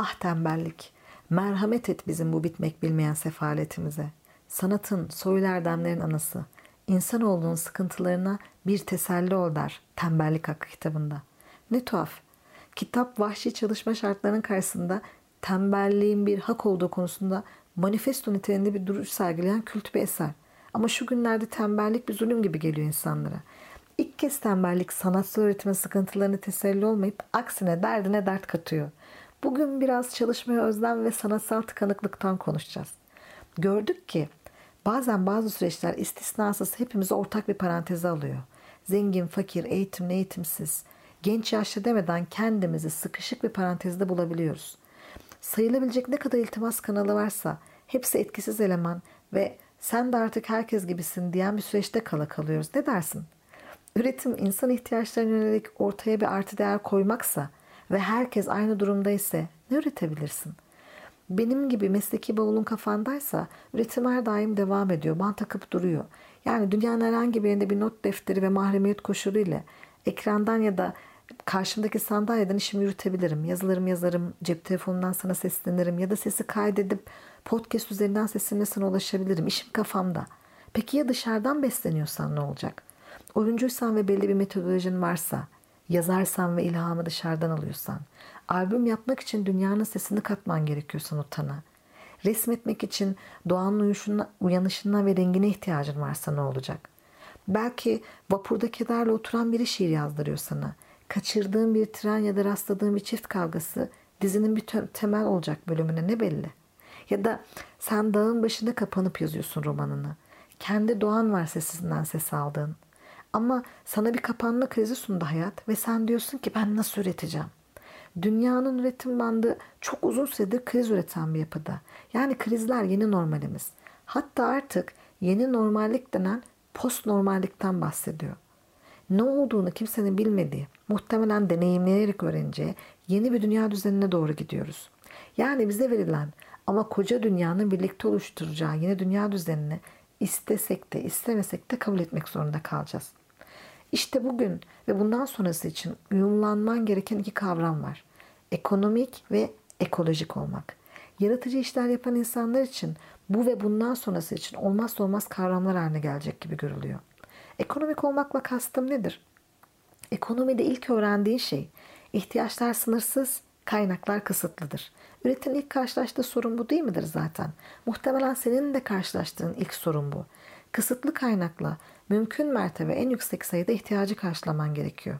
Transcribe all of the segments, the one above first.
Ah tembellik, merhamet et bizim bu bitmek bilmeyen sefaletimize. Sanatın, soylu erdemlerin anası, insan olduğun sıkıntılarına bir teselli ol der tembellik hakkı kitabında. Ne tuhaf. Kitap vahşi çalışma şartlarının karşısında tembelliğin bir hak olduğu konusunda manifesto niteliğinde bir duruş sergileyen kült bir eser. Ama şu günlerde tembellik bir zulüm gibi geliyor insanlara. İlk kez tembellik sanatsal öğretimin sıkıntılarını teselli olmayıp aksine derdine dert katıyor. Bugün biraz çalışmaya özlem ve sanatsal tıkanıklıktan konuşacağız. Gördük ki bazen bazı süreçler istisnasız hepimizi ortak bir paranteze alıyor. Zengin, fakir, eğitimli, eğitimsiz, genç yaşlı demeden kendimizi sıkışık bir parantezde bulabiliyoruz. Sayılabilecek ne kadar iltimas kanalı varsa hepsi etkisiz eleman ve sen de artık herkes gibisin diyen bir süreçte kala kalıyoruz. Ne dersin? Üretim insan ihtiyaçlarına yönelik ortaya bir artı değer koymaksa ve herkes aynı durumda ise ne üretebilirsin? Benim gibi mesleki bavulun kafandaysa üretim her daim devam ediyor. Ban takıp duruyor. Yani dünyanın herhangi bir yerinde bir not defteri ve mahremiyet koşulu ile ekrandan ya da karşımdaki sandalyeden işimi yürütebilirim. Yazılarım yazarım, cep telefonundan sana seslenirim ya da sesi kaydedip podcast üzerinden sesimle sana ulaşabilirim. İşim kafamda. Peki ya dışarıdan besleniyorsan ne olacak? Oyuncuysan ve belli bir metodolojin varsa, yazarsan ve ilhamı dışarıdan alıyorsan, albüm yapmak için dünyanın sesini katman gerekiyorsa notana, resmetmek için doğanın uyuşuna, uyanışına ve rengine ihtiyacın varsa ne olacak? Belki vapurda kederle oturan biri şiir yazdırıyor sana. Kaçırdığın bir tren ya da rastladığın bir çift kavgası dizinin bir temel olacak bölümüne ne belli? Ya da sen dağın başında kapanıp yazıyorsun romanını. Kendi doğan var sesinden ses aldığın. Ama sana bir kapanma krizi sundu hayat ve sen diyorsun ki ben nasıl üreteceğim? Dünyanın üretim bandı çok uzun süredir kriz üreten bir yapıda. Yani krizler yeni normalimiz. Hatta artık yeni normallik denen post normallikten bahsediyor. Ne olduğunu kimsenin bilmediği, muhtemelen deneyimleyerek öğreneceği yeni bir dünya düzenine doğru gidiyoruz. Yani bize verilen ama koca dünyanın birlikte oluşturacağı yeni dünya düzenini istesek de istemesek de kabul etmek zorunda kalacağız. İşte bugün ve bundan sonrası için uyumlanman gereken iki kavram var. Ekonomik ve ekolojik olmak. Yaratıcı işler yapan insanlar için bu ve bundan sonrası için olmazsa olmaz kavramlar haline gelecek gibi görülüyor. Ekonomik olmakla kastım nedir? Ekonomide ilk öğrendiğin şey ihtiyaçlar sınırsız, kaynaklar kısıtlıdır. Üretin ilk karşılaştığı sorun bu değil midir zaten? Muhtemelen senin de karşılaştığın ilk sorun bu. Kısıtlı kaynakla mümkün mertebe en yüksek sayıda ihtiyacı karşılaman gerekiyor.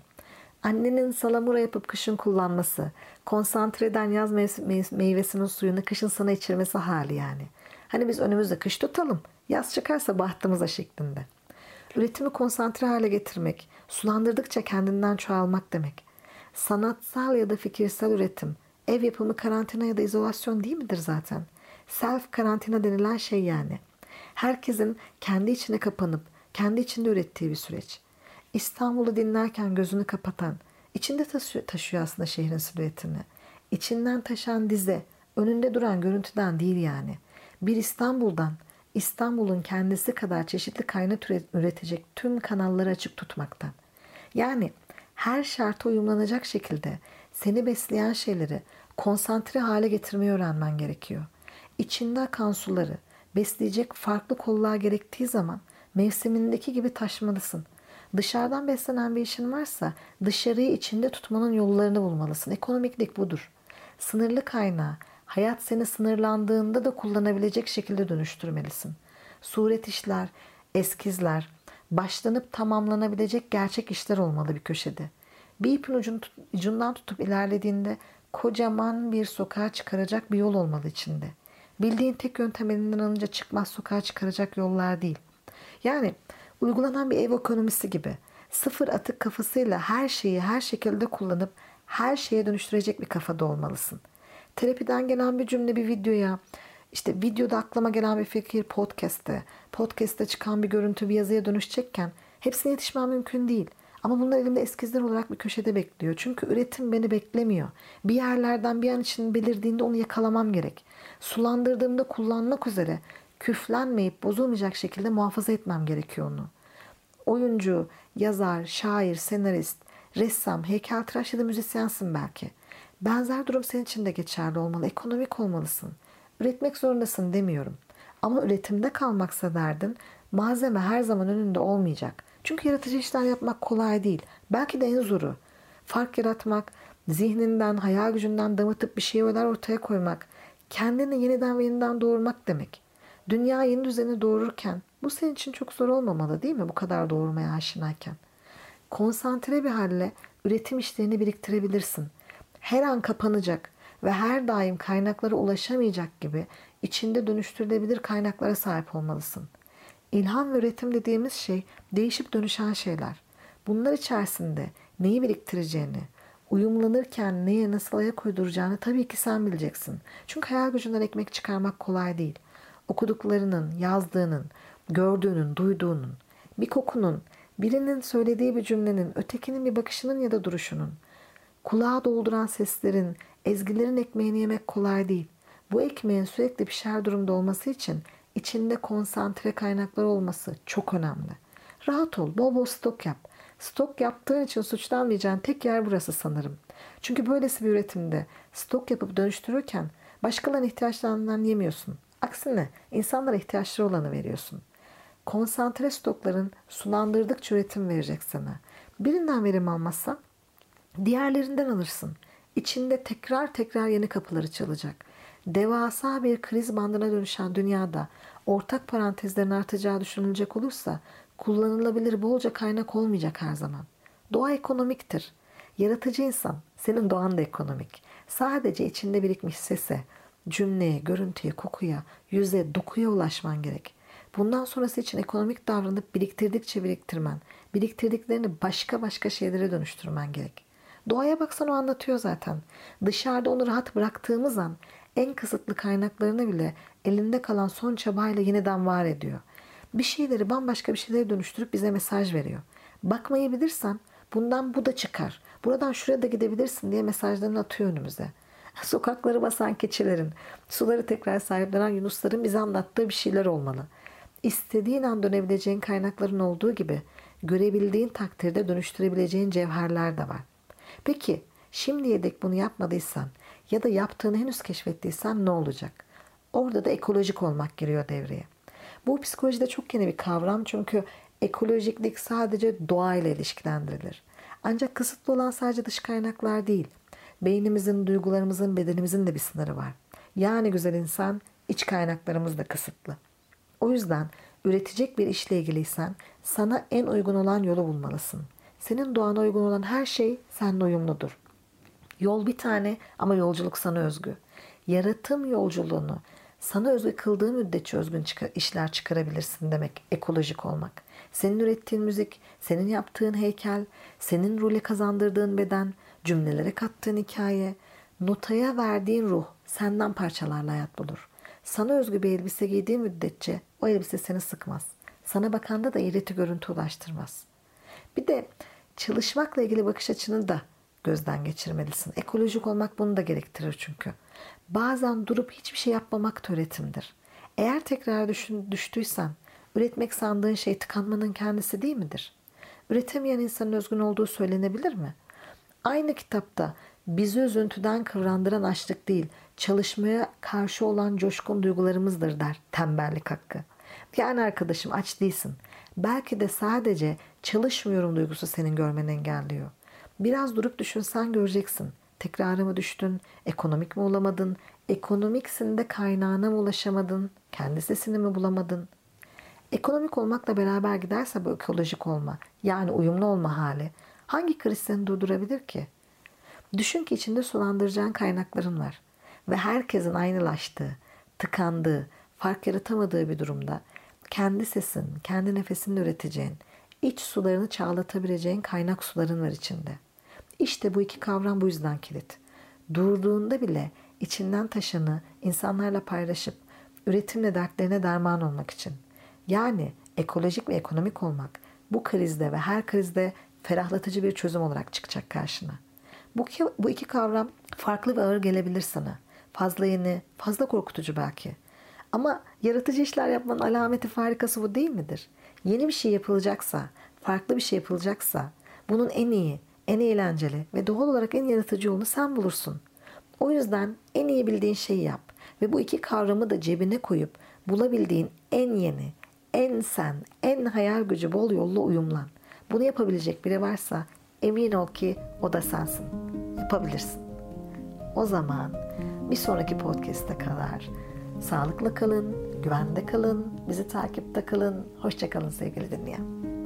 Annenin salamura yapıp kışın kullanması, konsantreden yaz meyvesinin suyunu kışın sana içirmesi hali yani. Hani biz önümüzde kış tutalım, yaz çıkarsa bahtımıza şeklinde. Üretimi konsantre hale getirmek, sulandırdıkça kendinden çoğalmak demek. Sanatsal ya da fikirsel üretim, ev yapımı karantina ya da izolasyon değil midir zaten? Self karantina denilen şey yani. Herkesin kendi içine kapanıp kendi içinde ürettiği bir süreç. İstanbul'u dinlerken gözünü kapatan, içinde taşıyor, aslında şehrin silüetini. İçinden taşan dize, önünde duran görüntüden değil yani. Bir İstanbul'dan, İstanbul'un kendisi kadar çeşitli kaynak üretecek tüm kanalları açık tutmaktan. Yani her şarta uyumlanacak şekilde seni besleyen şeyleri konsantre hale getirmeyi öğrenmen gerekiyor. İçinde akan suları besleyecek farklı kollar gerektiği zaman mevsimindeki gibi taşmalısın. Dışarıdan beslenen bir işin varsa dışarıyı içinde tutmanın yollarını bulmalısın. Ekonomiklik budur. Sınırlı kaynağı, hayat seni sınırlandığında da kullanabilecek şekilde dönüştürmelisin. Suret işler, eskizler, başlanıp tamamlanabilecek gerçek işler olmalı bir köşede. Bir ipin ucundan tutup ilerlediğinde kocaman bir sokağa çıkaracak bir yol olmalı içinde. Bildiğin tek yöntem elinden alınca çıkmaz sokağa çıkaracak yollar değil. Yani uygulanan bir ev ekonomisi gibi sıfır atık kafasıyla her şeyi her şekilde kullanıp her şeye dönüştürecek bir kafada olmalısın. Terapiden gelen bir cümle bir videoya, işte videoda aklıma gelen bir fikir podcast'te, podcast'te çıkan bir görüntü bir yazıya dönüşecekken hepsine yetişmem mümkün değil. Ama bunlar elimde eskizler olarak bir köşede bekliyor. Çünkü üretim beni beklemiyor. Bir yerlerden bir an için belirdiğinde onu yakalamam gerek. Sulandırdığımda kullanmak üzere küflenmeyip bozulmayacak şekilde muhafaza etmem gerekiyor onu. Oyuncu, yazar, şair, senarist, ressam, heykeltıraş ya da müzisyensin belki. Benzer durum senin için de geçerli olmalı. Ekonomik olmalısın. Üretmek zorundasın demiyorum. Ama üretimde kalmaksa derdin malzeme her zaman önünde olmayacak. Çünkü yaratıcı işler yapmak kolay değil. Belki de en zoru. Fark yaratmak, zihninden, hayal gücünden damıtıp bir şeyler ortaya koymak, kendini yeniden ve yeniden doğurmak demek. Dünya yeni düzeni doğururken bu senin için çok zor olmamalı değil mi bu kadar doğurmaya aşinayken? Konsantre bir halle üretim işlerini biriktirebilirsin. Her an kapanacak ve her daim kaynaklara ulaşamayacak gibi içinde dönüştürülebilir kaynaklara sahip olmalısın. İlham ve üretim dediğimiz şey değişip dönüşen şeyler. Bunlar içerisinde neyi biriktireceğini, uyumlanırken neye nasıl ayak uyduracağını tabii ki sen bileceksin. Çünkü hayal gücünden ekmek çıkarmak kolay değil. Okuduklarının, yazdığının, gördüğünün, duyduğunun, bir kokunun, birinin söylediği bir cümlenin, ötekinin bir bakışının ya da duruşunun, kulağa dolduran seslerin, ezgilerin ekmeğini yemek kolay değil. Bu ekmeğin sürekli pişer durumda olması için içinde konsantre kaynaklar olması çok önemli. Rahat ol, bol bol stok yap. Stok yaptığın için suçlanmayacağın tek yer burası sanırım. Çünkü böylesi bir üretimde stok yapıp dönüştürürken başkalarının ihtiyaçlarından yemiyorsun. Aksine insanlara ihtiyaçları olanı veriyorsun. Konsantre stokların sulandırdıkça üretim verecek sana. Birinden verim almazsan diğerlerinden alırsın. İçinde tekrar tekrar yeni kapıları çalacak. Devasa bir kriz bandına dönüşen dünyada ortak parantezlerin artacağı düşünülecek olursa kullanılabilir bolca kaynak olmayacak her zaman. Doğa ekonomiktir. Yaratıcı insan, senin doğan da ekonomik. Sadece içinde birikmiş sese, cümleye, görüntüye, kokuya, yüze, dokuya ulaşman gerek. Bundan sonrası için ekonomik davranıp biriktirdikçe biriktirmen, biriktirdiklerini başka başka şeylere dönüştürmen gerek. Doğaya baksan o anlatıyor zaten. Dışarıda onu rahat bıraktığımız an en kısıtlı kaynaklarını bile elinde kalan son çabayla yeniden var ediyor. Bir şeyleri bambaşka bir şeylere dönüştürüp bize mesaj veriyor. Bakmayı bilirsen bundan bu da çıkar. Buradan şuraya da gidebilirsin diye mesajlarını atıyor önümüze. Sokakları basan keçilerin, suları tekrar sahiplenen yunusların bize anlattığı bir şeyler olmalı. İstediğin an dönebileceğin kaynakların olduğu gibi görebildiğin takdirde dönüştürebileceğin cevherler de var. Peki şimdiye dek bunu yapmadıysan ya da yaptığını henüz keşfettiysen ne olacak? Orada da ekolojik olmak giriyor devreye. Bu psikolojide çok yeni bir kavram çünkü ekolojiklik sadece doğayla ilişkilendirilir. Ancak kısıtlı olan sadece dış kaynaklar değil. Beynimizin, duygularımızın, bedenimizin de bir sınırı var. Yani güzel insan iç kaynaklarımız da kısıtlı. O yüzden üretecek bir işle ilgiliysen sana en uygun olan yolu bulmalısın. Senin doğana uygun olan her şey seninle uyumludur. Yol bir tane ama yolculuk sana özgü. Yaratım yolculuğunu sana özgü kıldığı müddetçe özgün işler çıkarabilirsin demek ekolojik olmak. Senin ürettiğin müzik, senin yaptığın heykel, senin role kazandırdığın beden, cümlelere kattığın hikaye, notaya verdiğin ruh senden parçalarla hayat bulur. Sana özgü bir elbise giydiğin müddetçe o elbise seni sıkmaz. Sana bakanda da iğreti görüntü ulaştırmaz. Bir de çalışmakla ilgili bakış açını da gözden geçirmelisin. Ekolojik olmak bunu da gerektirir çünkü. Bazen durup hiçbir şey yapmamak da üretimdir. Eğer tekrar düşün, düştüysen üretmek sandığın şey tıkanmanın kendisi değil midir? Üretemeyen insanın özgün olduğu söylenebilir mi? Aynı kitapta bizi üzüntüden kıvrandıran açlık değil, çalışmaya karşı olan coşkun duygularımızdır der tembellik hakkı. Yani arkadaşım aç değilsin. Belki de sadece çalışmıyorum duygusu senin görmeni engelliyor. Biraz durup düşünsen göreceksin. Tekrara mı düştün? Ekonomik mi olamadın? Ekonomiksin de kaynağına mı ulaşamadın? Kendi sesini mi bulamadın? Ekonomik olmakla beraber giderse bu ekolojik olma, yani uyumlu olma hali hangi kriz seni durdurabilir ki? Düşün ki içinde sulandıracağın kaynakların var ve herkesin aynılaştığı, tıkandığı, fark yaratamadığı bir durumda kendi sesin, kendi nefesini üreteceğin, iç sularını çağlatabileceğin kaynak suların var içinde. İşte bu iki kavram bu yüzden kilit. Durduğunda bile içinden taşını insanlarla paylaşıp üretimle dertlerine derman olmak için. Yani ekolojik ve ekonomik olmak bu krizde ve her krizde ferahlatıcı bir çözüm olarak çıkacak karşına. Bu iki, bu iki kavram farklı ve ağır gelebilir sana. Fazla yeni, fazla korkutucu belki. Ama yaratıcı işler yapmanın alameti farikası bu değil midir? Yeni bir şey yapılacaksa, farklı bir şey yapılacaksa bunun en iyi, en eğlenceli ve doğal olarak en yaratıcı yolunu sen bulursun. O yüzden en iyi bildiğin şeyi yap ve bu iki kavramı da cebine koyup bulabildiğin en yeni, en sen, en hayal gücü bol yolla uyumlan. Bunu yapabilecek biri varsa emin ol ki o da sensin. Yapabilirsin. O zaman bir sonraki podcast'e kadar sağlıklı kalın, güvende kalın, bizi takipte kalın. Hoşçakalın sevgili dinleyen.